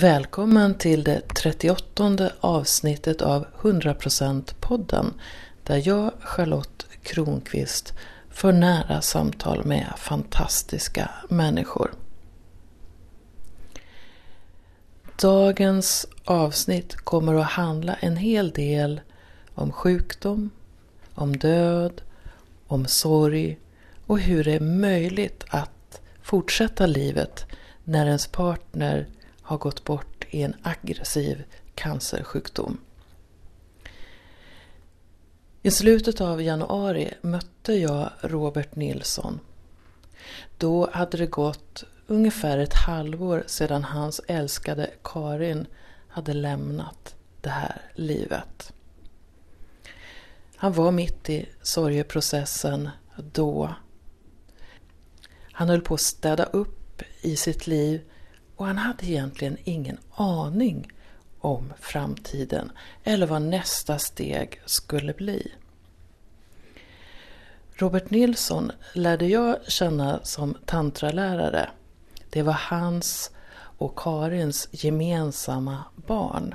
Välkommen till det 38 avsnittet av 100% podden där jag, Charlotte Kronqvist, för nära samtal med fantastiska människor. Dagens avsnitt kommer att handla en hel del om sjukdom, om död, om sorg och hur det är möjligt att fortsätta livet när ens partner har gått bort i en aggressiv cancersjukdom. I slutet av januari mötte jag Robert Nilsson. Då hade det gått ungefär ett halvår sedan hans älskade Karin hade lämnat det här livet. Han var mitt i sorgeprocessen då. Han höll på att städa upp i sitt liv och han hade egentligen ingen aning om framtiden eller vad nästa steg skulle bli. Robert Nilsson lärde jag känna som tantralärare. Det var hans och Karins gemensamma barn.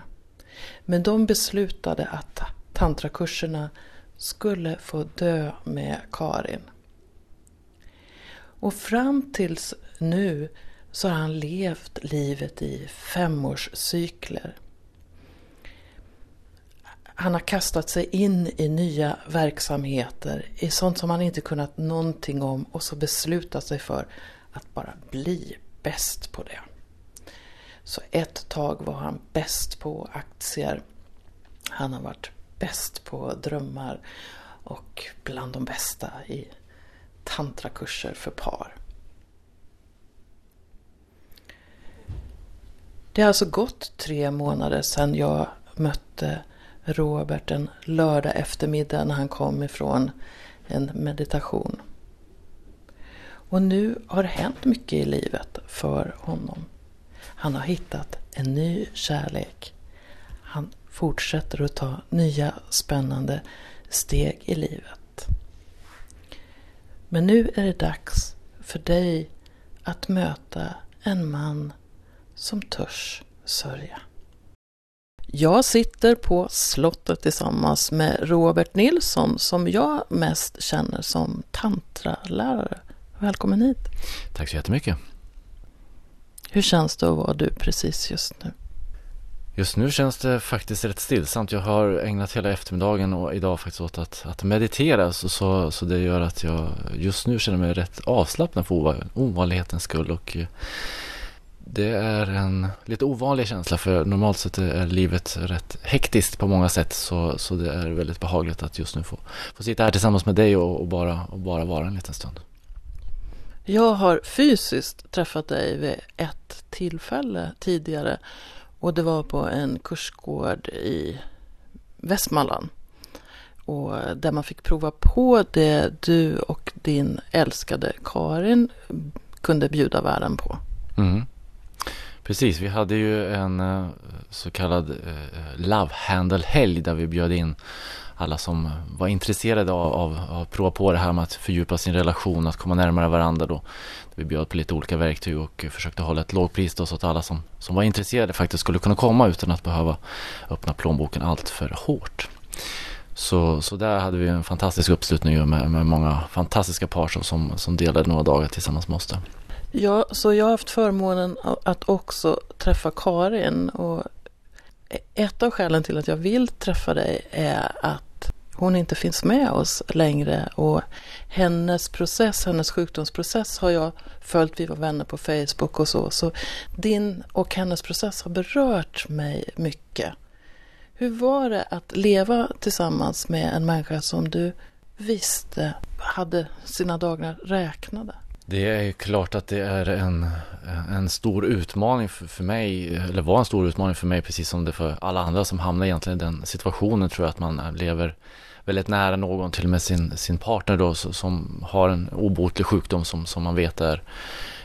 Men de beslutade att tantrakurserna skulle få dö med Karin. Och fram tills nu så har han levt livet i femårscykler. Han har kastat sig in i nya verksamheter, i sånt som han inte kunnat någonting om och så beslutat sig för att bara bli bäst på det. Så ett tag var han bäst på aktier. Han har varit bäst på drömmar och bland de bästa i tantrakurser för par. Det har alltså gått tre månader sedan jag mötte Robert en lördag eftermiddag när han kom ifrån en meditation. Och nu har det hänt mycket i livet för honom. Han har hittat en ny kärlek. Han fortsätter att ta nya spännande steg i livet. Men nu är det dags för dig att möta en man som törs sörja. Jag sitter på slottet tillsammans med Robert Nilsson som jag mest känner som tantralärare. Välkommen hit. Tack så jättemycket. Hur känns det att vara du precis just nu? Just nu känns det faktiskt rätt stillsamt. Jag har ägnat hela eftermiddagen och idag faktiskt åt att, att meditera så, så, så det gör att jag just nu känner mig rätt avslappnad för ovanlighetens skull och det är en lite ovanlig känsla för normalt sett är livet rätt hektiskt på många sätt så, så det är väldigt behagligt att just nu få, få sitta här tillsammans med dig och, och, bara, och bara vara en liten stund. Jag har fysiskt träffat dig vid ett tillfälle tidigare och det var på en kursgård i Västmanland. Och där man fick prova på det du och din älskade Karin kunde bjuda världen på. Mm. Precis, vi hade ju en eh, så kallad eh, eh, Love Handle-helg där vi bjöd in alla som var intresserade av, av, av att prova på det här med att fördjupa sin relation, att komma närmare varandra då. Vi bjöd på lite olika verktyg och försökte hålla ett lågpris då så att alla som, som var intresserade faktiskt skulle kunna komma utan att behöva öppna plånboken allt för hårt. Så, så där hade vi en fantastisk uppslutning med, med många fantastiska par som, som delade några dagar tillsammans med oss där. Ja, så jag har haft förmånen att också träffa Karin och ett av skälen till att jag vill träffa dig är att hon inte finns med oss längre och hennes process, hennes sjukdomsprocess har jag följt, vi var vänner på Facebook och så, så din och hennes process har berört mig mycket. Hur var det att leva tillsammans med en människa som du visste hade sina dagar räknade? Det är klart att det är en, en stor utmaning för, för mig, eller var en stor utmaning för mig precis som det för alla andra som hamnar egentligen i den situationen tror jag att man lever väldigt nära någon, till och med sin, sin partner då som har en obotlig sjukdom som, som man vet är,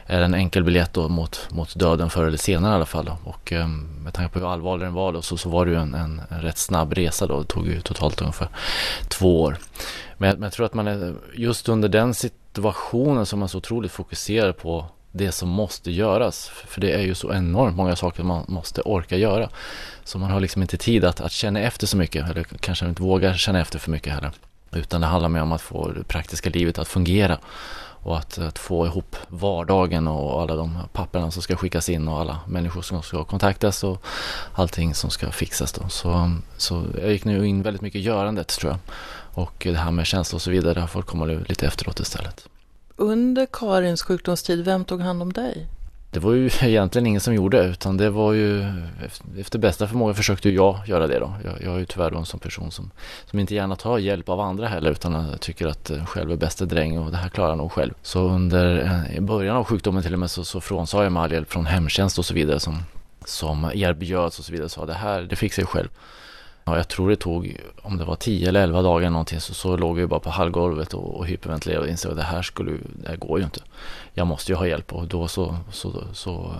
är en enkel biljett då mot, mot döden förr eller senare i alla fall. Då. Och ehm, med tanke på hur allvarlig den var då så, så var det ju en, en, en rätt snabb resa då. Det tog ju totalt ungefär två år. Men, men jag tror att man är just under den situationen som man så otroligt fokuserar på det som måste göras. För det är ju så enormt många saker man måste orka göra. Så man har liksom inte tid att, att känna efter så mycket, eller kanske inte vågar känna efter för mycket heller. Utan det handlar mer om att få det praktiska livet att fungera och att, att, få ihop vardagen och alla de papperna som ska skickas in och alla människor som ska kontaktas och allting som ska fixas då. Så, så jag gick nu in väldigt mycket i görandet tror jag. Och det här med känslor och så vidare, har fått komma lite efteråt istället. Under Karins sjukdomstid, vem tog hand om dig? Det var ju egentligen ingen som gjorde utan det var ju efter bästa förmåga försökte jag göra det då. Jag, jag är ju tyvärr en sån person som, som inte gärna tar hjälp av andra heller utan tycker att själv är bästa dräng och det här klarar jag nog själv. Så under eh, i början av sjukdomen till och med så, så frånsade jag mig all hjälp från hemtjänst och så vidare som, som erbjöds och så vidare. Så det här, det fixar jag själv. Ja, jag tror det tog, om det var 10 eller 11 dagar eller någonting, så, så låg jag bara på hallgolvet och, och hyperventilerade och insåg att det här skulle, det här går ju inte. Jag måste ju ha hjälp och då så, så, så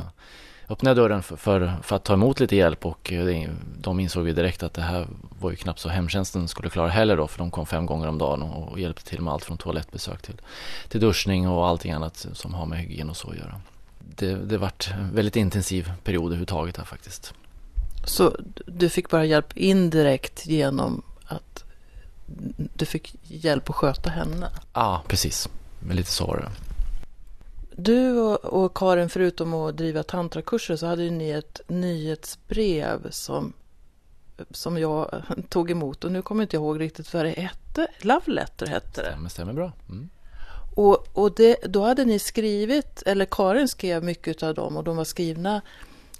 öppnade jag dörren för, för, för, att ta emot lite hjälp och det, de insåg ju direkt att det här var ju knappt så hemtjänsten skulle klara heller då för de kom fem gånger om dagen och, och hjälpte till med allt från toalettbesök till, till duschning och allting annat som har med hygien och så att göra. Det, det vart en väldigt intensiv period överhuvudtaget här faktiskt. Så du fick bara hjälp indirekt genom att du fick hjälp att sköta henne? Ja, precis. Men lite så var det. Du och, Karin, förutom att driva tantrakurser så hade ju ni ett nyhetsbrev som, som jag tog emot. Och nu kommer inte jag ihåg riktigt vad det hette. Love Letter hette det. Stämmer, stämmer bra. Mm. Och, och det, då hade ni skrivit, eller Karin skrev mycket av dem och de var skrivna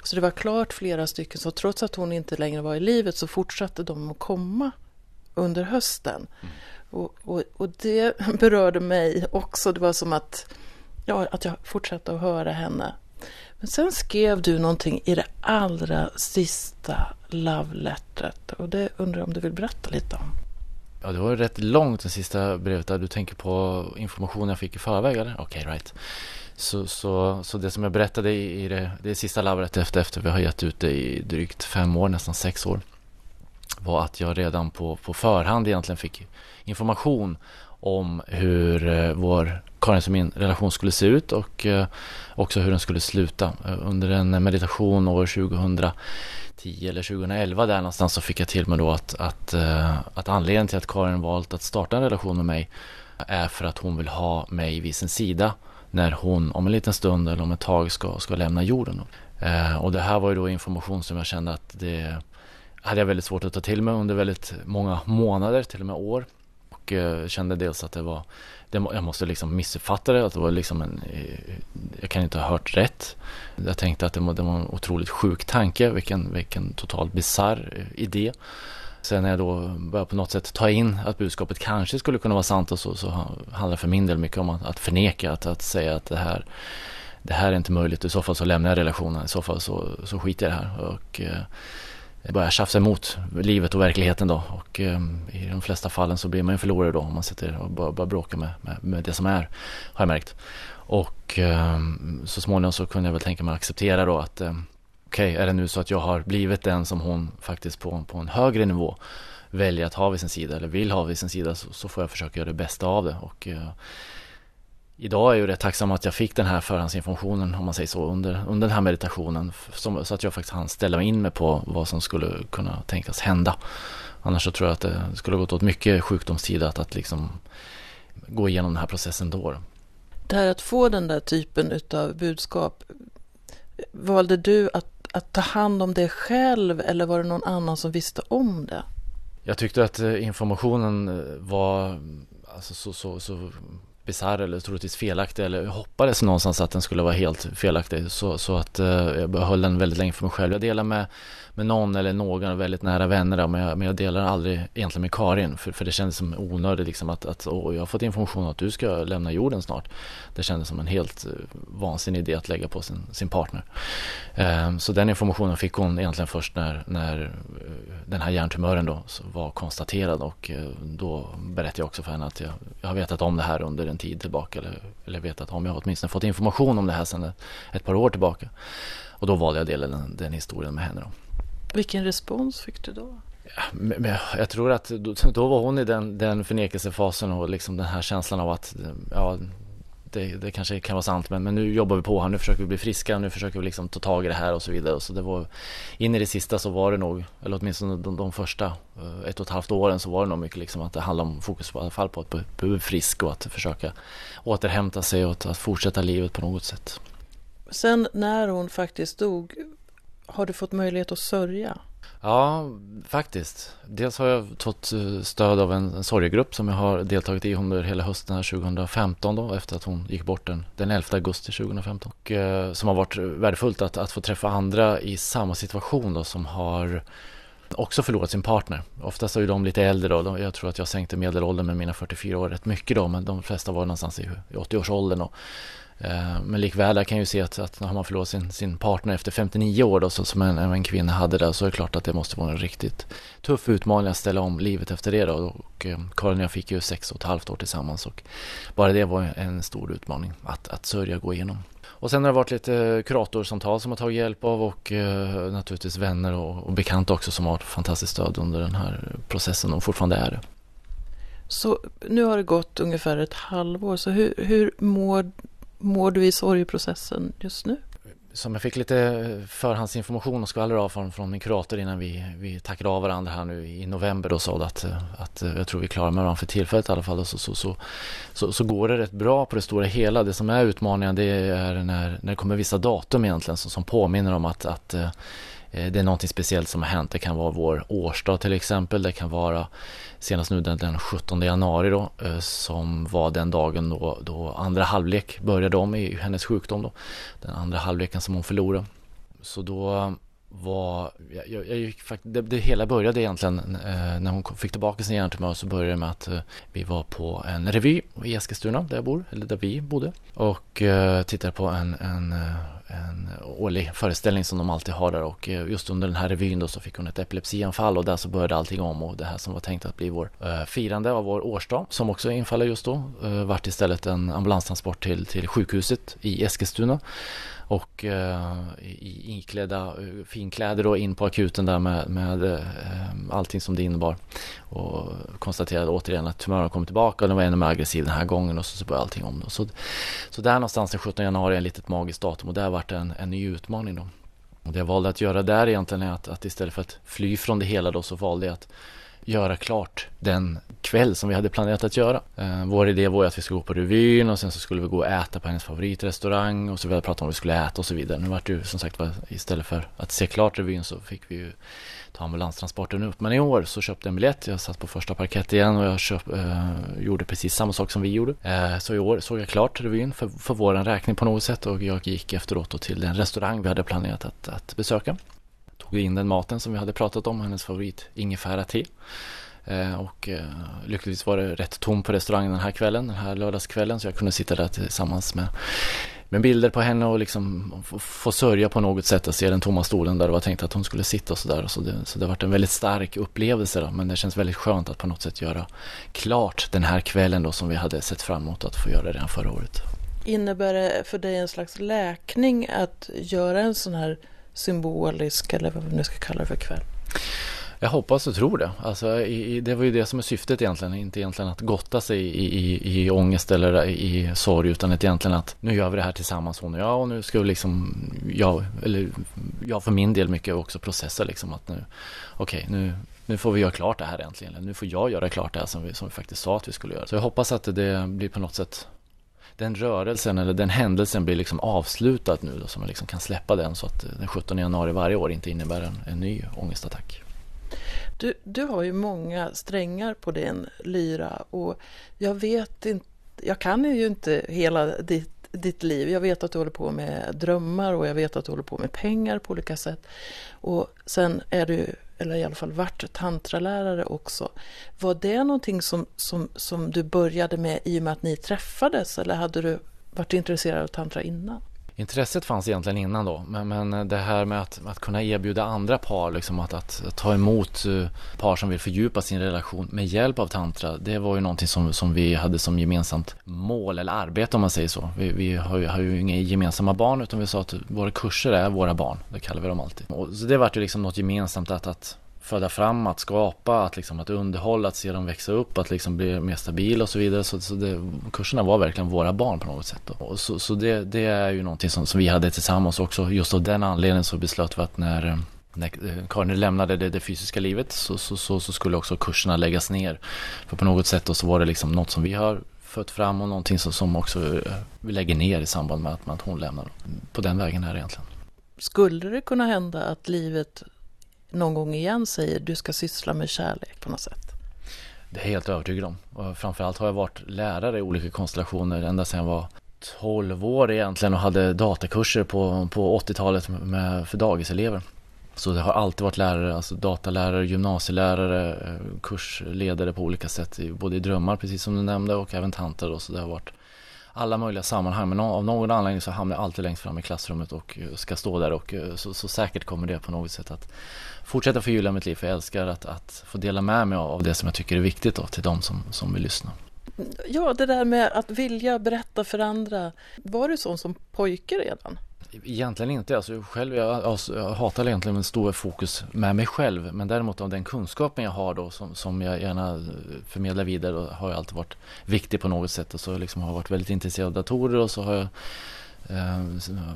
så det var klart flera stycken, så trots att hon inte längre var i livet så fortsatte de att komma under hösten. Mm. Och, och, och, det berörde mig också. Det var som att, ja, att jag fortsatte att höra henne. Men sen skrev du någonting i det allra sista love-lettret och det undrar jag om du vill berätta lite om. Ja, det var rätt långt det sista brevet där. Du tänker på information jag fick i förväg eller? Okej, okay, right. Så, så, så det som jag berättade i, det, det sista labbret efter, efter vi har gett ut det i drygt fem år, nästan sex år, var att jag redan på, på förhand egentligen fick information om hur eh, vår Karins och min relation skulle se ut och eh, också hur den skulle sluta. Eh, under en meditation år 2010 eller 2011 där någonstans så fick jag till mig då att, att, att anledningen till att Karin valt att starta en relation med mig är för att hon vill ha mig vid sin sida när hon om en liten stund eller om ett tag ska, ska lämna jorden. Eh, och det här var ju då information som jag kände att det hade jag väldigt svårt att ta till mig under väldigt många månader, till och med år. Och eh, kände dels att det var, det, jag måste liksom missuppfatta det, att det var liksom en, eh, jag kan inte ha hört rätt. Jag tänkte att det var, det var en otroligt sjuk tanke, vilken, vilken totalt bizarr eh, idé. Sen när jag då började på något sätt ta in att budskapet kanske skulle kunna vara sant och så, så handlar det för min del mycket om att, att förneka, att, att säga att det här, det här är inte möjligt. I så fall så lämnar jag relationen, i så fall så, så skiter jag i det här. Och, eh, börjar tjafsa emot livet och verkligheten då. Och eh, i de flesta fallen så blir man ju förlorare då om man sitter och börjar, börjar bråka med, med, med, det som är, har jag märkt. Och eh, så småningom så kunde jag väl tänka mig att acceptera då att eh, okej, okay, är det nu så att jag har blivit den som hon faktiskt på, på en högre nivå väljer att ha vid sin sida eller vill ha vid sin sida så, så får jag försöka göra det bästa av det. Och, eh, idag är jag ju rätt tacksam att jag fick den här förhandsinformationen om man säger så under, under den här meditationen som, så att jag faktiskt hann ställa in mig på vad som skulle kunna tänkas hända. Annars så tror jag att det skulle gått åt mycket sjukdomstid att, att liksom gå igenom den här processen då. Det här att få den där typen utav budskap, valde du att att ta hand om det själv eller var det någon annan som visste om det? Jag tyckte att eh, informationen eh, var alltså, så, så, så bisarr eller troligtvis felaktig eller jag hoppades någonstans att den skulle vara helt felaktig så, så att eh, jag höll den väldigt länge för mig själv. Jag delar med med någon eller några väldigt nära vänner men jag, men jag delar aldrig egentligen med Karin för, för det kändes som onödigt liksom att, att åh, jag har fått information att du ska lämna jorden snart. Det kändes som en helt eh, vansinnig idé att lägga på sin, sin partner. Eh, så den informationen fick hon egentligen först när, när eh, den här hjärntumören då var konstaterad och eh, då berättade jag också för henne att jag, jag har vetat om det här under en tid tillbaka eller, eller vetat om, jag har åtminstone fått information om det här sedan ett, par år tillbaka. Och då valde jag att dela den, den historien med henne då. Vilken respons fick du då? Ja, jag tror att då, då var hon i den, den förnekelsefasen och liksom den här känslan av att ja, det, det kanske kan vara sant men, men nu jobbar vi på här, nu försöker vi bli friska, nu försöker vi liksom ta tag i det här och så vidare. Så det var, in i det sista så var det nog, eller åtminstone de, de första eh, ett och ett halvt åren så var det nog mycket liksom att det handlade om fokus på, i alla fall på att bli frisk och att försöka återhämta sig och att fortsätta livet på något sätt. Sen när hon faktiskt dog, har du fått möjlighet att sörja? Ja, faktiskt. Dels har jag fått eh, stöd av en, en sorgegrupp som jag har deltagit i under hela hösten här 2015 då, efter att hon gick bort den, den 11 augusti 2015. Och, eh, som har varit värdefullt att, att få träffa andra i samma situation då som har också förlorat sin partner. Oftast är ju de lite äldre då. Jag tror att jag sänkte medelåldern med mina 44 år rätt mycket då, men de flesta var någonstans i 80-årsåldern. Och Eh, men likväl jag kan jag ju se att, att har man förlorat sin, sin partner efter 59 år då, så, som en, en kvinna hade där så är det klart att det måste vara en riktigt tuff utmaning att ställa om livet efter det då. Och eh, Karin och jag fick ju sex och ett halvt år tillsammans och bara det var en stor utmaning att, att sörja gå igenom. Och sen har det varit lite kuratorsamtal som har tagit hjälp av och eh, naturligtvis vänner och, och bekanta också som har varit fantastiskt stöd under den här processen och fortfarande är det. Så nu har det gått ungefär ett halvår, så hur, hur mår mår du i sorgprocessen just nu? Som jag fick lite förhandsinformation och skvaller av från, från min kurator innan vi, vi tackade av varandra här nu i november och sa att, att jag tror vi klarar med varandra för tillfället i alla fall. Så, så, så, så, så går det rätt bra på det stora hela. Det som är utmaningen det är när, när det kommer vissa datum egentligen som, som påminner om att, att eh, Eh, det är någonting speciellt som har hänt. Det kan vara vår årsdag till exempel. Det kan vara senast nu den, den 17 januari då eh, som var den dagen då, då andra halvlek började om i hennes sjukdom då. Den andra halvleken som hon förlorade. Så då var, jag, jag, jag gick, det, det, hela började egentligen eh, när hon fick tillbaka sin hjärntumör så började det med att eh, vi var på en revy i Eskilstuna där jag bor, eller där vi bodde. Och eh, tittade på en, en eh, en årlig föreställning som de alltid har där. Och eh, just under den här revyn då så fick hon ett epilepsianfall och där så började allting om. Och det här som var tänkt att bli vår eh, firande av vår årsdag som också infaller just då eh, vart istället en ambulanstransport till, till sjukhuset i Eskilstuna och eh, i iklädda eh, finkläder och in på akuten där med, med eh, allting som det innebar. Och konstaterade återigen att tumören kom tillbaka och den var ännu mer aggressiv den här gången och så, så började allting om. Då. Så, så där någonstans den 17 januari är ett litet magiskt datum och där vart det en, en ny utmaning då. Och det jag valde att göra där egentligen är att, att istället för att fly från det hela då så valde jag att göra klart den kväll som vi hade planerat att göra. Eh, vår idé var ju att vi skulle gå på revyn och sen så skulle vi gå och äta på hennes favoritrestaurang och så vi hade pratat om vad vi skulle äta och så vidare. Nu vart det ju som sagt istället för att se klart revyn så fick vi ju ta ambulanstransporten upp. Men i år så köpte jag en biljett. Jag satt på första parkett igen och jag köp, eh, gjorde precis samma sak som vi gjorde. Eh, så i år såg jag klart revyn för, för vår räkning på något sätt och jag gick efteråt till den restaurang vi hade planerat att, att besöka tog in den maten som vi hade pratat om, hennes favorit ingefära te. Eh, och eh, lyckligtvis var det rätt tomt på restaurangen den här kvällen, den här lördagskvällen så jag kunde sitta där tillsammans med, med bilder på henne och liksom få, få sörja på något sätt och se den tomma stolen där det var tänkt att hon skulle sitta och sådär. Så det, så det varit en väldigt stark upplevelse då, men det känns väldigt skönt att på något sätt göra klart den här kvällen då som vi hade sett fram emot att få göra redan förra året. Innebär det för dig en slags läkning att göra en sån här symbolisk, eller vad vi nu ska kalla det för kväll? Jag hoppas och tror det. Alltså, i, det var ju det som är syftet egentligen. Inte egentligen att gotta sig i, i, i ångest eller i sorg utan att egentligen att nu gör vi det här tillsammans hon och jag och nu ska vi liksom, jag, eller jag för min del mycket också processa liksom att nu, okej okay, nu, nu får vi göra klart det här äntligen. Nu får jag göra klart det här som vi, som vi faktiskt sa att vi skulle göra. Så jag hoppas att det blir på något sätt den rörelsen eller den händelsen blir liksom avslutad nu då, så man liksom kan släppa den så att eh, den 17 januari varje år inte innebär en, en ny ångestattack. Du, du har ju många strängar på din lyra och jag vet inte, jag kan ju inte hela ditt, ditt liv. Jag vet att du håller på med drömmar och jag vet att du håller på med pengar på olika sätt. Och sen är du, eller i alla fall varit tantralärare också. Var det någonting som, som, som du började med i och med att ni träffades eller hade du varit intresserad av tantra innan? Intresset fanns egentligen innan då, men, men det här med att, att kunna erbjuda andra par, liksom att, att, att, ta emot eh, par som vill fördjupa sin relation med hjälp av tantra, det var ju någonting som, som vi hade som gemensamt mål eller arbete om man säger så. Vi, vi har, ju, har ju inga gemensamma barn utan vi sa att våra kurser är våra barn, det kallar vi dem alltid. Och, så det vart ju liksom något gemensamt att, att föda fram, att skapa, att, liksom, att underhålla, att se dem växa upp, att liksom bli mer stabila och så vidare. Så, så det, kurserna var verkligen våra barn på något sätt. Då. Och så så det, det är ju någonting som, som vi hade tillsammans också. Just av den anledningen så beslöt vi att när när eh, Karin lämnade det, det fysiska livet så, så, så, så, skulle också kurserna läggas ner. För på något sätt då så var det liksom något som vi har fött fram och någonting som, som också eh, vi lägger ner i samband med att, med att hon lämnar. På den vägen är det egentligen. Skulle det kunna hända att livet någon gång igen säger du ska syssla med kärlek på något sätt? Det är jag helt övertygad om. Och framförallt har jag varit lärare i olika konstellationer ända sedan jag var 12 år egentligen och hade datakurser på, på 80-talet med, för dagiselever. Så det har alltid varit lärare, alltså datalärare, gymnasielärare, eh, kursledare på olika sätt, både i drömmar precis som du nämnde och även tanter då, så det har varit alla möjliga sammanhang men av någon anledning så hamnar jag alltid längst fram i klassrummet och eh, ska stå där och eh, så, så säkert kommer det på något sätt att fortsätta förgylla mitt liv för jag älskar att, att få dela med mig av det som jag tycker är viktigt då, till de som, som vill lyssna. Ja, det där med att vilja berätta för andra. Var du sån som pojke redan? Egentligen inte. Alltså själv, jag, alltså, jag hatar egentligen en stor fokus med mig själv. Men däremot av den kunskapen jag har då som, som jag gärna förmedlar vidare och har jag alltid varit viktig på något sätt. Och så liksom har jag varit väldigt intresserad av datorer och så har jag eh,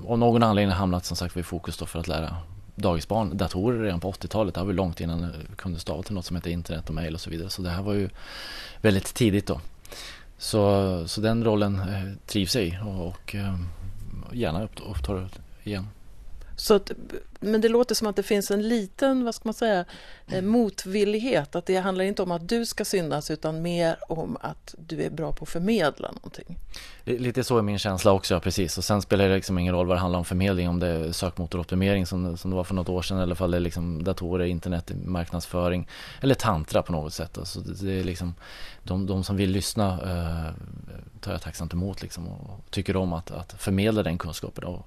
av någon anledning hamnat som sagt vid fokus då för att lära dagisbarn datorer redan på 80-talet. Det var långt innan jag kunde stava till något som heter internet och mail och så vidare. Så det här var ju väldigt tidigt då. Så, så den rollen eh, trivs jag i och, och eh, gärna upptar det igen. Så att, men det låter som att det finns en liten, vad ska man säga, eh, motvillighet. Att det handlar inte om att du ska synas utan mer om att du är bra på att förmedla någonting. Lite så är min känsla också, precis. Och sen spelar det liksom ingen roll vad det handlar om förmedling, om det är sökmotoroptimering som, som det var för något år sedan eller om det är liksom datorer, internet, marknadsföring eller tantra på något sätt. Alltså det, är liksom, de, de som vill lyssna eh, tar jag tacksamt emot liksom och tycker om att, att förmedla den kunskapen. Och,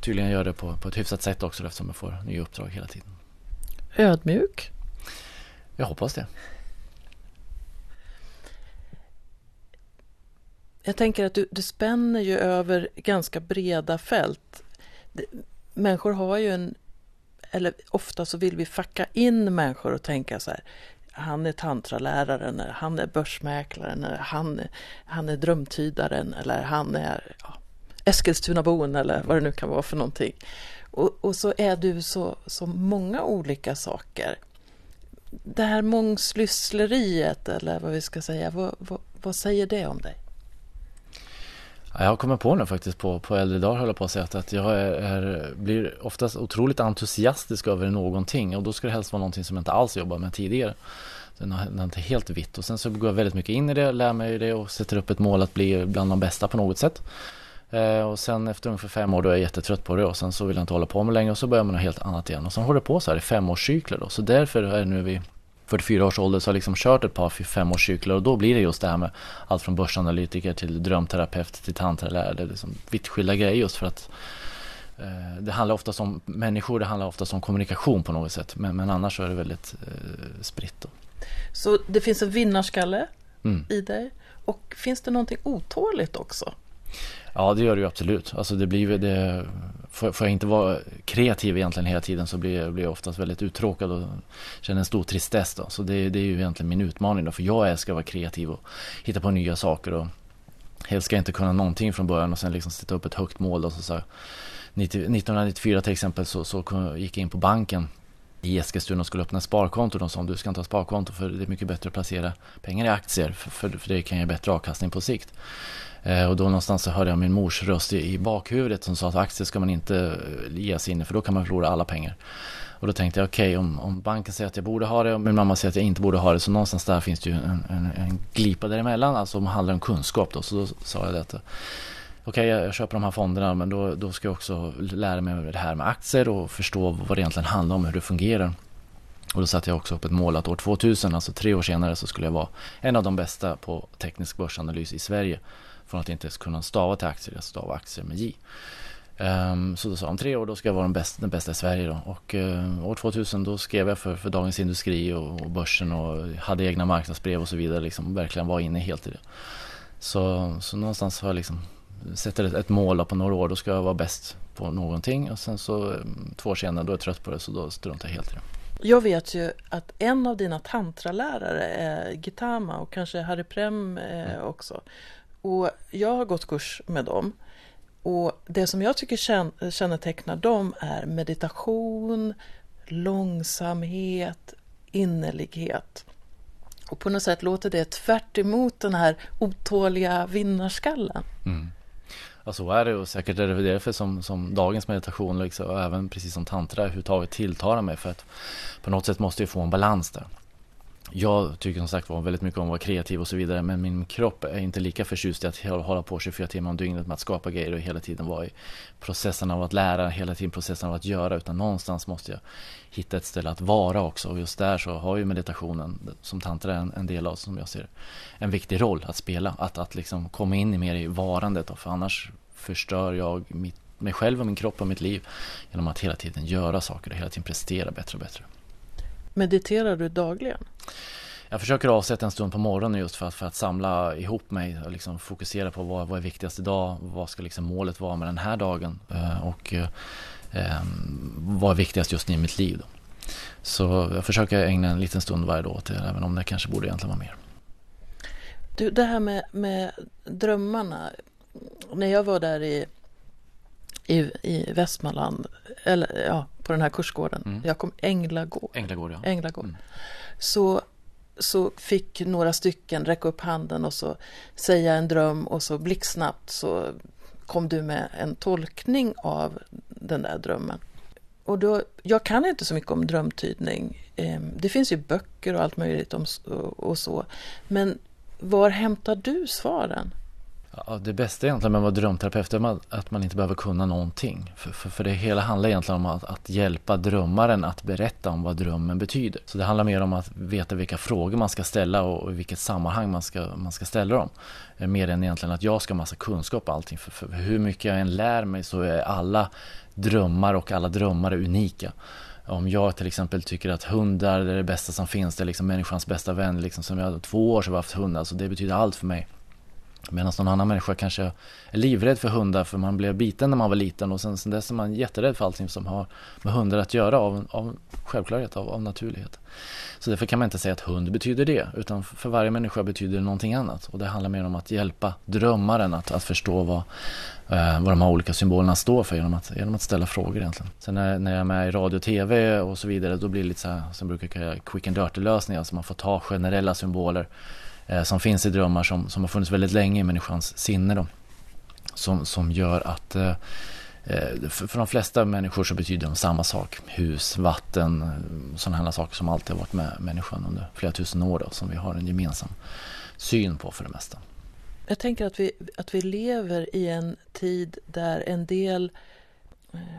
tydligen gör det på, på ett hyfsat sätt också eftersom jag får nya uppdrag hela tiden. Ödmjuk? Jag hoppas det. Jag tänker att du, du spänner ju över ganska breda fält. Människor har ju en, eller ofta så vill vi facka in människor och tänka så här, han är tantraläraren, eller han är börsmäklaren, eller han, han är drömtydaren, eller han är ja, Eskilstunabon eller vad det nu kan vara för någonting. Och, och så är du så, så många olika saker. Det här mångsyssleriet eller vad vi ska säga, vad, vad, vad säger det om dig? Jag har kommit på nu faktiskt på, på äldre dagar höll jag på att säga att jag är, är, blir oftast otroligt entusiastisk över någonting och då ska det helst vara någonting som jag inte alls jobbat med tidigare. Den är inte helt vitt och sen så går jag väldigt mycket in i det, lär mig det och sätter upp ett mål att bli bland de bästa på något sätt. Eh, och sen efter ungefär fem år då är jag jättetrött på det och sen så vill jag inte hålla på med längre och så börjar man något helt annat igen. Och sen håller det på så här i femårscykler då. Så därför är det nu vid 44 års ålder så har jag liksom kört ett par femårscykler och då blir det just det här med allt från börsanalytiker till drömterapeut till tantralärare. Det är liksom vitt skilda grejer just för att eh, det handlar oftast om människor, det handlar oftast om kommunikation på något sätt. Men, men annars så är det väldigt eh, spritt. Då. Så det finns en vinnarskalle mm. i dig. Och finns det någonting otåligt också? Ja det gör det ju absolut. Alltså det blir det, får, jag inte vara kreativ egentligen hela tiden så blir jag, blir jag oftast väldigt uttråkad och känner en stor tristess då. Så det, det är ju egentligen min utmaning då. För jag älskar att vara kreativ och hitta på nya saker och helst ska jag inte kunna någonting från början och sen liksom sätta upp ett högt mål då. Så, så 1994 till exempel så, så gick jag in på banken i Eskilstuna och skulle öppna sparkonto. De sa du ska inte ha sparkonto för det är mycket bättre att placera pengar i aktier för, för, för det kan ge bättre avkastning på sikt. Eh, och då någonstans så hörde jag min mors röst i, bakhuvudet som sa att aktier ska man inte eh, ge sig in i för då kan man förlora alla pengar. Och då tänkte jag okej okay, om, om banken säger att jag borde ha det och min mamma säger att jag inte borde ha det så någonstans där finns det ju en, en, en glipa däremellan alltså om det handlar om kunskap då. Så då sa jag detta. Okej, okay, jag köper de här fonderna men då, då ska jag också lära mig det här med aktier och förstå vad det egentligen handlar om, hur det fungerar. Och då satte jag också upp ett mål att år 2000, alltså tre år senare, så skulle jag vara en av de bästa på teknisk börsanalys i Sverige. Från att inte ens kunna stava till aktier, jag stavar aktier med J. Um, så då sa om tre år då ska jag vara den bästa, den bästa i Sverige då. Och uh, år 2000 då skrev jag för, för Dagens Industri och, och Börsen och hade egna marknadsbrev och så vidare. Liksom verkligen var inne helt i det. Så, så någonstans har jag liksom sätter ett, ett mål på några år, då ska jag vara bäst på någonting. Och sen så eh, två år senare då är jag trött på det så då struntar jag helt i det. Jag vet ju att en av dina tantralärare är Gitama och kanske Harry Prem eh, mm. också. Och jag har gått kurs med dem. Och det som jag tycker kännetecknar dem är meditation, långsamhet, innerlighet. Och på något sätt låter det tvärt den här otåliga vinnarskallen. Mm. Ja, så är det och säkert är det därför som, som dagens meditation liksom, och även precis som tantra överhuvudtaget tilltalar mig för att på något sätt måste jag få en balans där. Jag tycker som sagt var väldigt mycket om att vara kreativ och så vidare men min kropp är inte lika förtjust i att hålla på 24 timmar om dygnet med att skapa grejer och hela tiden vara i processen av att lära, hela tiden processen av att göra utan någonstans måste jag hitta ett ställe att vara också och just där så har ju meditationen som tantra en, en del av som jag ser en viktig roll att spela, att, att liksom komma in i mer i varandet för annars förstör jag mitt, mig själv och min kropp och mitt liv genom att hela tiden göra saker och hela tiden prestera bättre och bättre. Mediterar du dagligen? Jag försöker avsätta en stund på morgonen just för att, för att samla ihop mig och liksom fokusera på vad, vad är viktigast idag, vad ska liksom målet vara med den här dagen eh, och eh, vad är viktigast just nu i mitt liv. Då. Så jag försöker ägna en liten stund varje dag till det, även om det kanske borde egentligen vara mer. Du, det här med, med drömmarna. När jag var där i, i, i Västmanland, eller ja, på den här kursgården. Mm. Jag kom Änglagård. Änglagård, ja. Änglagård. Mm. Så, så fick några stycken räcka upp handen och så säga en dröm och så blixtsnabbt så kom du med en tolkning av den där drömmen. Och då, jag kan inte så mycket om drömtydning. Ehm, det finns ju böcker och allt möjligt om och så. Men var hämtar du svaren? Ja, det bästa egentligen med att vara drömterapeut är att man inte behöver kunna någonting. För, för, för det hela handlar egentligen om att, att, hjälpa drömmaren att berätta om vad drömmen betyder. Så det handlar mer om att veta vilka frågor man ska ställa och i vilket sammanhang man ska, man ska ställa dem. Eh, mer än egentligen att jag ska ha massa kunskap och allting. För, för hur mycket jag än lär mig så är alla drömmar och alla drömmar unika. Om jag till exempel tycker att hundar är det bästa som finns, det är liksom människans bästa vän. Liksom, som jag två år så har jag haft hundar, så det betyder allt för mig. Medan någon annan människa kanske är livrädd för hundar för man blev biten när man var liten och sen, sen dess är man jätterädd för allting som har med hundar att göra av, av självklarhet, av, av naturlighet. Så därför kan man inte säga att hund betyder det utan för varje människa betyder det någonting annat och det handlar mer om att hjälpa drömmaren att, att förstå vad, eh, vad de här olika symbolerna står för genom att, genom att ställa frågor egentligen. Sen när, när jag är med i radio och tv och så vidare då blir det lite så här som brukar kalla quick and dirty lösningar, alltså man får ta generella symboler Eh, som finns i drömmar som, som har funnits väldigt länge i människans sinne. Då, som, som gör att eh, eh för, för de flesta människor så betyder de samma sak. Hus, vatten, eh, sådana här saker som alltid har varit med människan under flera tusen år då, som vi har en gemensam syn på för det mesta. Jag tänker att vi, att vi lever i en tid där en del,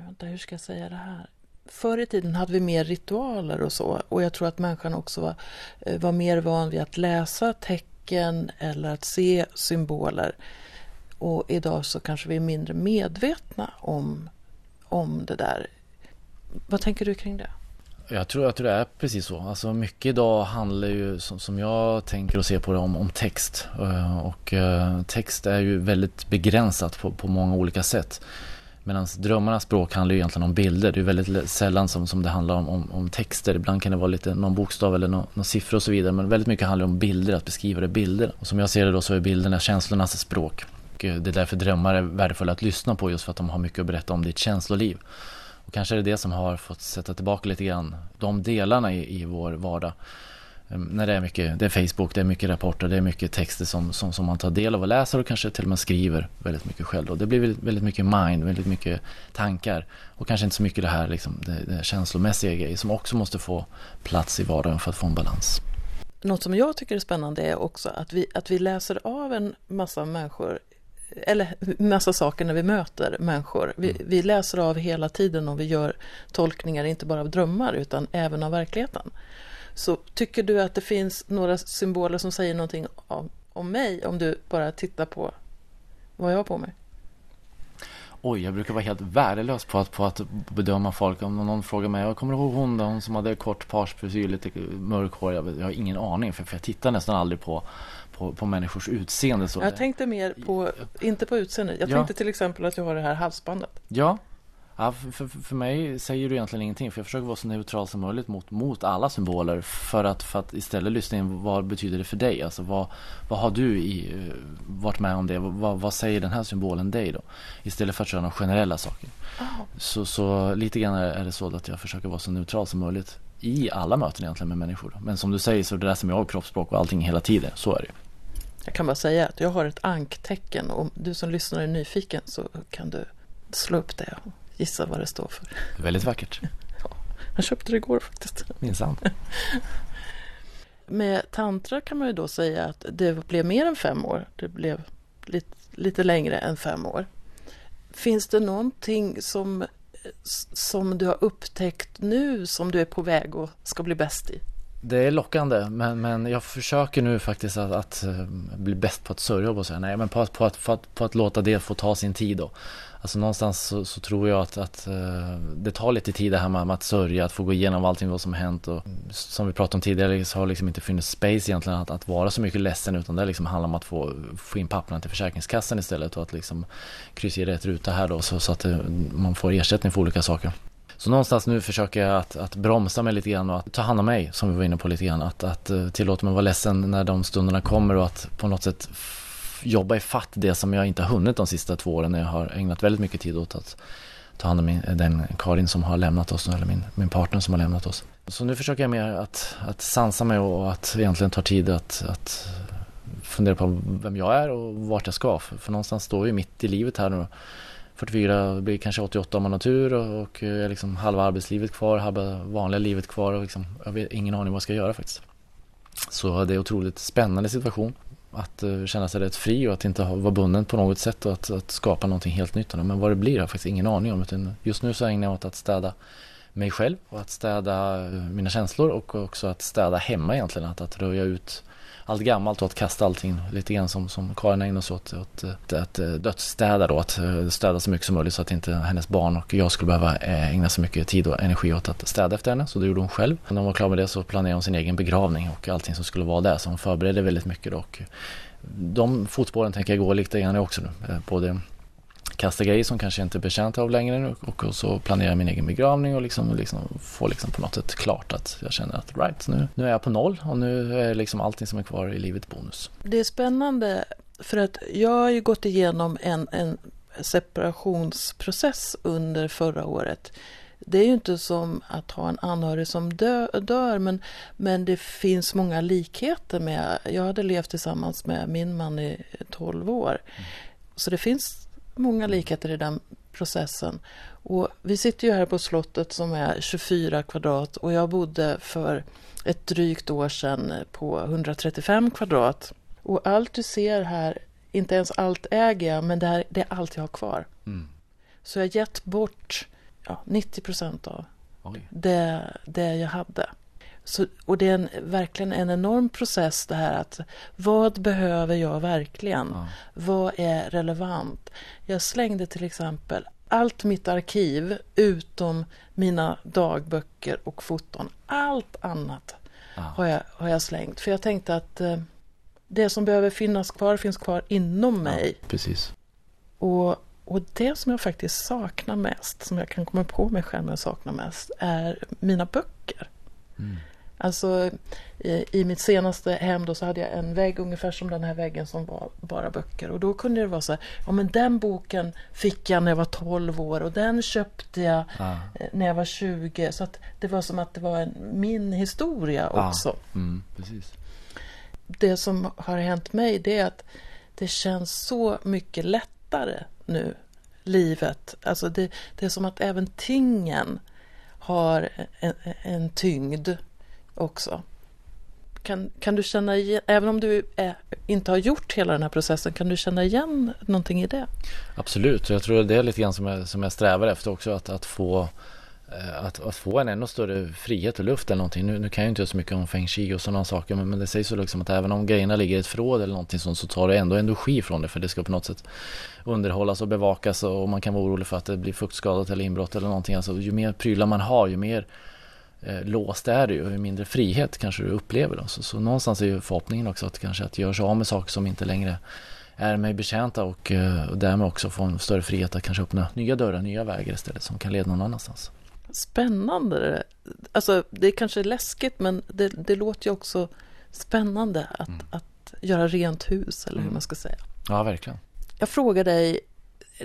vänta hur ska jag säga det här? Förr i tiden hade vi mer ritualer och så och jag tror att människan också var, eh, var mer van vid att läsa tecken eller att se symboler. Och idag så kanske vi är mindre medvetna om, om det där. Vad tänker du kring det? Jag tror, jag tror det är precis så. Alltså mycket idag handlar ju som, som jag tänker och ser på det om, om text. Eh, och eh, text är ju väldigt begränsat på, på många olika sätt. Medan drömmarnas språk handlar ju egentligen om bilder. Det är väldigt sällan som, som det handlar om, om, om texter. Ibland kan det vara lite någon bokstav eller någon, någon siffra och så vidare. Men väldigt mycket handlar om bilder, att beskriva det bilder. Och som jag ser det då så är bilderna känslornas språk. Och eh, det är därför drömmar är värdefulla att lyssna på just för att de har mycket att berätta om ditt känsloliv. Och kanske är det det som har fått sätta tillbaka lite grann de delarna i, i vår vardag. Ehm, när det är mycket, det är Facebook, det är mycket rapporter, det är mycket texter som, som, som man tar del av och läser och kanske till och med skriver väldigt mycket själv. Och det blir väldigt mycket mind, väldigt mycket tankar och kanske inte så mycket det här liksom, det, det känslomässiga grejer som också måste få plats i vardagen för att få en balans. Något som jag tycker är spännande är också att vi, att vi läser av en massa människor eller massa saker när vi möter människor. Vi, mm. vi, läser av hela tiden och vi gör tolkningar inte bara av drömmar utan även av verkligheten. Så tycker du att det finns några symboler som säger någonting om, om mig om du bara tittar på vad jag har på mig? Oj, jag brukar vara helt värdelös på att, på att bedöma folk. Om någon frågar mig, jag kommer ihåg hon då, hon som hade kort parsfrisyr, lite mörk hår. Jag, jag, har ingen aning för, för jag tittar nästan aldrig på, på, på människors utseende. Så jag tänkte mer på, inte på utseende. Jag ja. tänkte till exempel att du har det här halsbandet. Ja, Ja, för, för, för mig säger du egentligen ingenting för jag försöker vara så neutral som möjligt mot, mot alla symboler för att, för att istället lyssna in vad betyder det för dig? Alltså vad, vad har du i, eh, varit med om det? Vad, vad säger den här symbolen dig då? Istället för att köra några generella saker. Oh. Så, så lite grann är det så att jag försöker vara så neutral som möjligt i alla möten egentligen med människor. Men som du säger så det där som jag har kroppsspråk och allting hela tiden, så är det Jag kan bara säga att jag har ett anktecken och om du som lyssnar är nyfiken så kan du slå upp det gissa vad det står för. Väldigt vackert. Ja, jag köpte det igår faktiskt. Minsann. Med tantra kan man ju då säga att det blev mer än fem år. Det blev lite, lite längre än fem år. Finns det någonting som, som du har upptäckt nu som du är på väg och ska bli bäst i? Det är lockande men, men jag försöker nu faktiskt att, att eh, bli bäst på att sörja och säga nej men på att, på, att, på, att, på att låta det få ta sin tid då. Alltså någonstans så, så tror jag att, att eh, det tar lite tid det här med, med, att sörja, att få gå igenom allting vad som har hänt och som vi pratade om tidigare så har liksom inte funnits space egentligen att, att vara så mycket ledsen utan det liksom handlar om att få, få in papperna till Försäkringskassan istället och att liksom kryssa i rätt ruta här då så, så att det, man får ersättning för olika saker. Så någonstans nu försöker jag att, att bromsa mig lite grann och att ta hand om mig som vi var inne på lite grann. Att, att eh, tillåta mig att vara ledsen när de stunderna kommer och att på något sätt jobba ifatt det som jag inte har hunnit de sista två åren när jag har ägnat väldigt mycket tid åt att ta hand om min, eh, den Karin som har lämnat oss eller min, min partner som har lämnat oss. Så nu försöker jag mer att, att sansa mig och att egentligen ta tid att, att fundera på vem jag är och vart jag ska. För, för någonstans står jag mitt i livet här nu. 44, blir kanske 88 om man har tur och, och jag är liksom halva arbetslivet kvar, halva vanliga livet kvar och liksom, jag har ingen aning vad jag ska göra faktiskt. Så det är en otroligt spännande situation att eh, känna sig rätt fri och att inte vara bunden på något sätt och att, att skapa någonting helt nytt. Men vad det blir har jag faktiskt ingen aning om. Utan just nu så ägnar jag åt att städa mig själv och att städa eh, mina känslor och också att städa hemma egentligen. Att, att röja ut allt gammalt och att kasta allting lite grann som, som Karin ägnar sig åt. Att, att, att dödsstäda då, att eh, städa så mycket som möjligt så att inte hennes barn och jag skulle behöva eh, ägna så mycket tid och energi åt att städa efter henne. Så det gjorde hon själv. När hon var klar med det så planerade hon sin egen begravning och allting som skulle vara där. Så hon förberedde väldigt mycket då. Och de fotspåren tänker jag gå lite grann också nu. Både kasta grejer som kanske inte är betjänt av längre och så planera min egen begravning och liksom, liksom få liksom på något sätt klart att jag känner att right, nu, nu är jag på noll och nu är liksom allting som är kvar i livet bonus. Det är spännande för att jag har ju gått igenom en, en separationsprocess under förra året det är ju inte som att ha en anhörig som dö, dör men, men det finns många likheter med, jag hade levt tillsammans med min man i 12 år. Mm. Så det finns många likheter i den processen. Och vi sitter ju här på slottet som är 24 kvadrat och jag bodde för ett drygt år sedan på 135 kvadrat. Och allt du ser här, inte ens allt äger jag, men det, här, det är allt jag har kvar. Mm. Så jag har gett bort ja, 90 procent av det, det jag hade. Så, och det är en, verkligen en enorm process det här att vad behöver jag verkligen? Ja. Vad är relevant? Jag slängde till exempel allt mitt arkiv utom mina dagböcker och foton. Allt annat ja. har, jag, har jag slängt. För jag tänkte att eh, det som behöver finnas kvar finns kvar inom mig. Ja, precis. Och och det som jag faktiskt saknar mest, som jag kan komma på mig själv att sakna mest, är mina böcker. Mm. Alltså i, i, mitt senaste hem då så hade jag en vägg ungefär som den här väggen som var bara böcker. Och då kunde det vara så här, ja men den boken fick jag när jag var 12 år och den köpte jag ah. när jag var 20. Så att det var som att det var en, min historia också. Ah. Mm, precis. Det som har hänt mig det är att det känns så mycket lättare nu, livet. Alltså det, det är som att även tingen har en, en tyngd också. Kan, kan du känna igen, även om du är, inte har gjort hela den här processen, kan du känna igen någonting i det? Absolut, jag tror det är lite grann som jag, som jag strävar efter också, att, att få eh, att, att, få en ännu större frihet och luft eller någonting. Nu, nu kan jag inte så mycket om feng shui och sådana saker men, men det sägs så liksom att även om grejerna ligger i ett förråd eller någonting sånt så tar det ändå energi från det för det ska på något sätt underhållas och bevakas och man kan vara orolig för att det blir fuktskadat eller inbrott eller någonting. Alltså, ju mer prylar man har ju mer eh, låst är det ju och ju mindre frihet kanske du upplever. Då. Så, så någonstans är ju förhoppningen också att kanske att göra sig av med saker som inte längre är mig betjänta och, och därmed också få en större frihet att kanske öppna nya dörrar, nya vägar istället som kan leda någon annanstans. Spännande. Alltså det är kanske är läskigt men det, det låter ju också spännande att, mm. att göra rent hus eller hur mm. man ska säga. Ja, verkligen. Jag frågade dig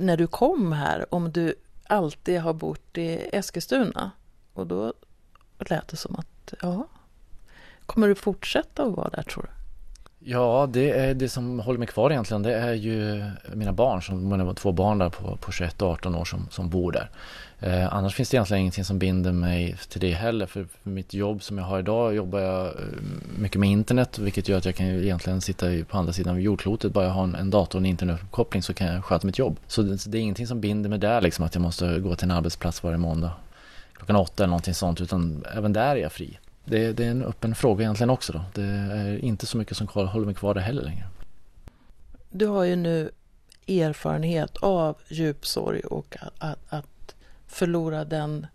när du kom här om du alltid har bott i Eskilstuna. Och då lät det som att, ja, kommer du fortsätta att vara där tror du? Ja, det är det som håller mig kvar egentligen. Det är ju mina barn, som, det var två barn där på, på 21 och 18 år som, som bor där. Eh, annars finns det egentligen ingenting som binder mig till det heller. För, för mitt jobb som jag har idag jobbar jag eh, mycket med internet. Vilket gör att jag kan egentligen sitta på andra sidan av jordklotet. Bara jag har en, en dator och en internetuppkoppling så kan jag sköta mitt jobb. Så det, så det är ingenting som binder mig där liksom att jag måste gå till en arbetsplats varje måndag. Klockan åtta eller någonting sånt. Utan även där är jag fri. Det, det är en öppen fråga egentligen också då. Det är inte så mycket som håller mig kvar där heller längre. Du har ju nu erfarenhet av djup sorg och att, att, förlora den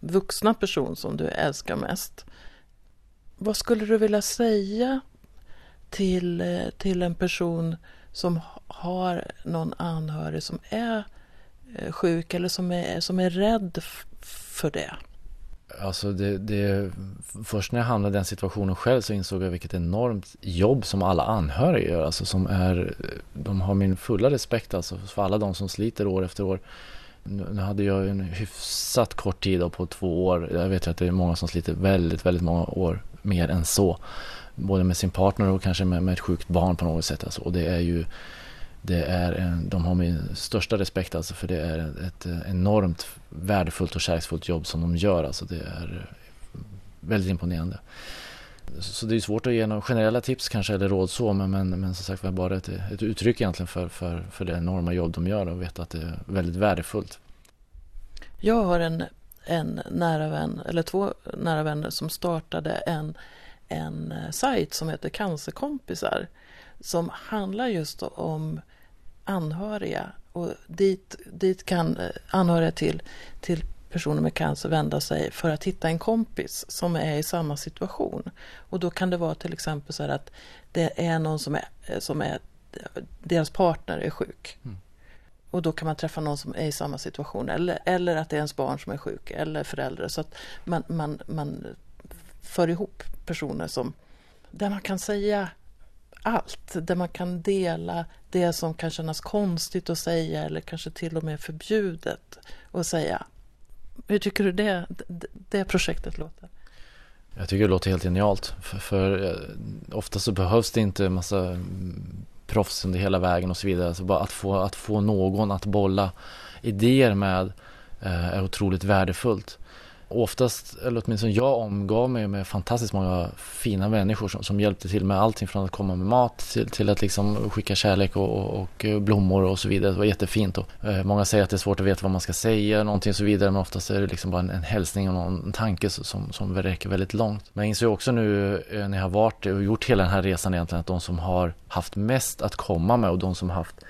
vuxna person som du älskar mest. Vad skulle du vilja säga till, eh, till en person som har någon anhörig som är Eh, sjuk eller som är, som är rädd för det? Alltså det, det, först när jag hamnade i den situationen själv så insåg jag vilket enormt jobb som alla anhöriga gör. Alltså som är, de har min fulla respekt alltså för alla de som sliter år efter år nu hade jag en hyfsat kort tid på två år. Jag vet ju att det är många som sliter väldigt, väldigt många år mer än så. Både med sin partner och kanske med, med ett sjukt barn på något sätt. Alltså. Och det är ju, det är en, de har min största respekt alltså för det är ett enormt värdefullt och kärleksfullt jobb som de gör. Alltså det är väldigt imponerande. Så det är svårt att ge några generella tips kanske eller råd så men, men, men som sagt var bara ett, ett uttryck egentligen för, för, för det enorma jobb de gör och veta att det är väldigt värdefullt. Jag har en, en nära vän, eller två nära vänner som startade en, en sajt som heter Cancerkompisar som handlar just om anhöriga och dit, dit kan eh, anhöriga till, till personer med cancer vända sig för att hitta en kompis som är i samma situation. Och då kan det vara till exempel så att det är någon som är, som är deras partner är sjuk. Mm. Och då kan man träffa någon som är i samma situation eller, eller att det är ens barn som är sjuk eller föräldrar. Så att man, man, man för ihop personer som där man kan säga allt. Där man kan dela det som kan kännas konstigt att säga eller kanske till och med förbjudet att säga. Hur tycker du det, det projektet låter? Jag tycker det låter helt genialt. För, för ofta så behövs det inte en massa mm, proffs under hela vägen och så vidare. Så bara att få, att få någon att bolla idéer med eh, är otroligt värdefullt oftast, eller åtminstone jag omgav mig med fantastiskt många fina människor som, som hjälpte till med allting från att komma med mat till, till att liksom skicka kärlek och, och, och, blommor och så vidare. Det var jättefint. Och, eh, många säger att det är svårt att veta vad man ska säga, någonting och så vidare. Men oftast är det liksom bara en, en hälsning och någon, en tanke som, som räcker väldigt långt. Men jag inser också nu eh, när jag har varit och gjort hela den här resan egentligen att de som har haft mest att komma med och de som har haft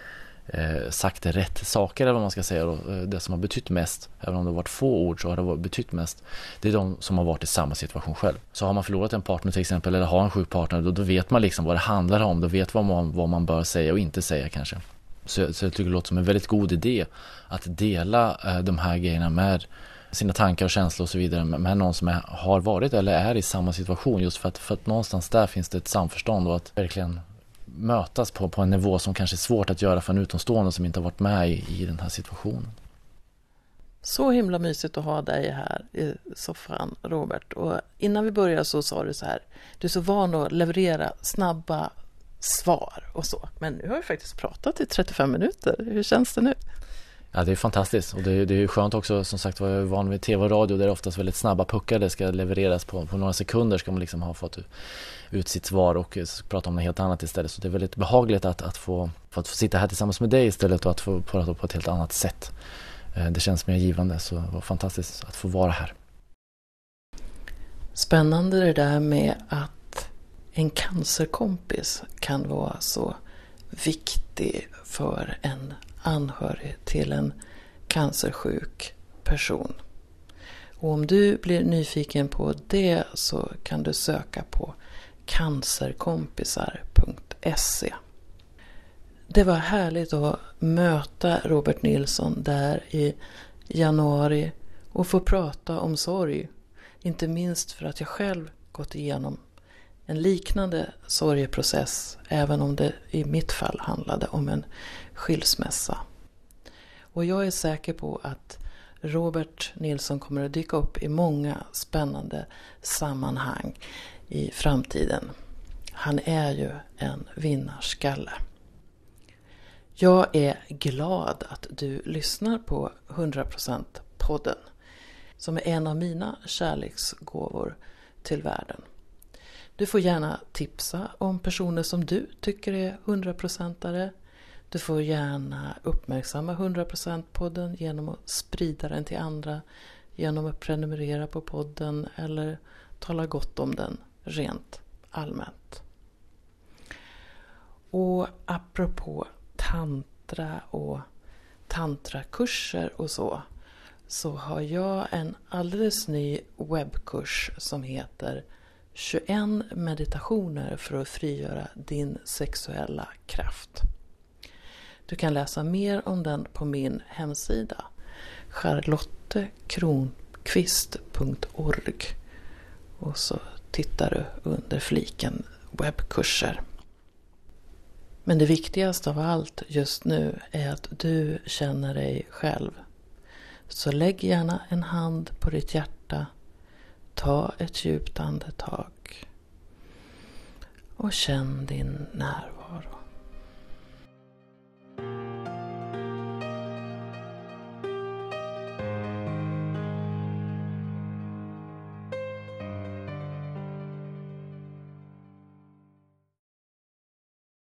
eh, sagt rätt saker eller vad man ska säga. Då. Eh, det som har betytt mest, även om det har varit få ord så har det betytt mest. Det är de som har varit i samma situation själv. Så har man förlorat en partner till exempel eller har en sjuk partner då, då vet man liksom vad det handlar om. Då vet man vad man bör säga och inte säga kanske. Så, så jag tycker det låter som en väldigt god idé att dela eh, de här grejerna med sina tankar och känslor och så vidare med någon som är, har varit eller är i samma situation just för att, för att någonstans där finns det ett samförstånd och att verkligen mötas på, på en nivå som kanske är svårt att göra för en utomstående som inte har varit med i, i den här situationen. Så himla mysigt att ha dig här i soffan, Robert. Och innan vi började så sa du så här, du är så van att leverera snabba svar och så. Men nu har vi faktiskt pratat i 35 minuter. Hur känns det nu? Ja, det är fantastiskt och det är, det är skönt också som sagt var jag är van vid tv och radio där det oftast väldigt snabba puckar det ska levereras på, på några sekunder ska man liksom ha fått ut sitt svar och eh, prata om något helt annat istället. Så det är väldigt behagligt att, att, få, för att få sitta här tillsammans med dig istället och att få prata på ett helt annat sätt. Eh, det känns mer givande så det var fantastiskt att få vara här. Spännande det där med att en cancerkompis kan vara så viktig för en anhörig till en cancersjuk person. Och om du blir nyfiken på det så kan du söka på cancerkompisar.se. det var härligt att möta Robert Nilsson där i januari och få prata om sorg. Inte minst för att jag själv gått igenom en liknande sorgeprocess, även om det i mitt fall handlade om en skilsmässa. Och jag är säker på att Robert Nilsson kommer att dyka upp i många spännande sammanhang i framtiden. Han är ju en vinnarskalle. Jag är glad att du lyssnar på 100% podden som är en av mina kärleksgåvor till världen. Du får gärna tipsa om personer som du tycker är 100%are. Du får gärna uppmärksamma 100% podden genom att sprida den till andra, genom att prenumerera på podden eller tala gott om den rent allmänt. Och apropå tantra och tantrakurser och så, så har jag en alldeles ny webbkurs som heter 21 meditationer för att frigöra din sexuella kraft. Du kan läsa mer om den på min hemsida charlottekronqvist.org och så tittar du under fliken webbkurser. Men det viktigaste av allt just nu är att du känner dig själv. Så lägg gärna en hand på ditt hjärta. Ta ett djupt andetag. Och känn din närvaro.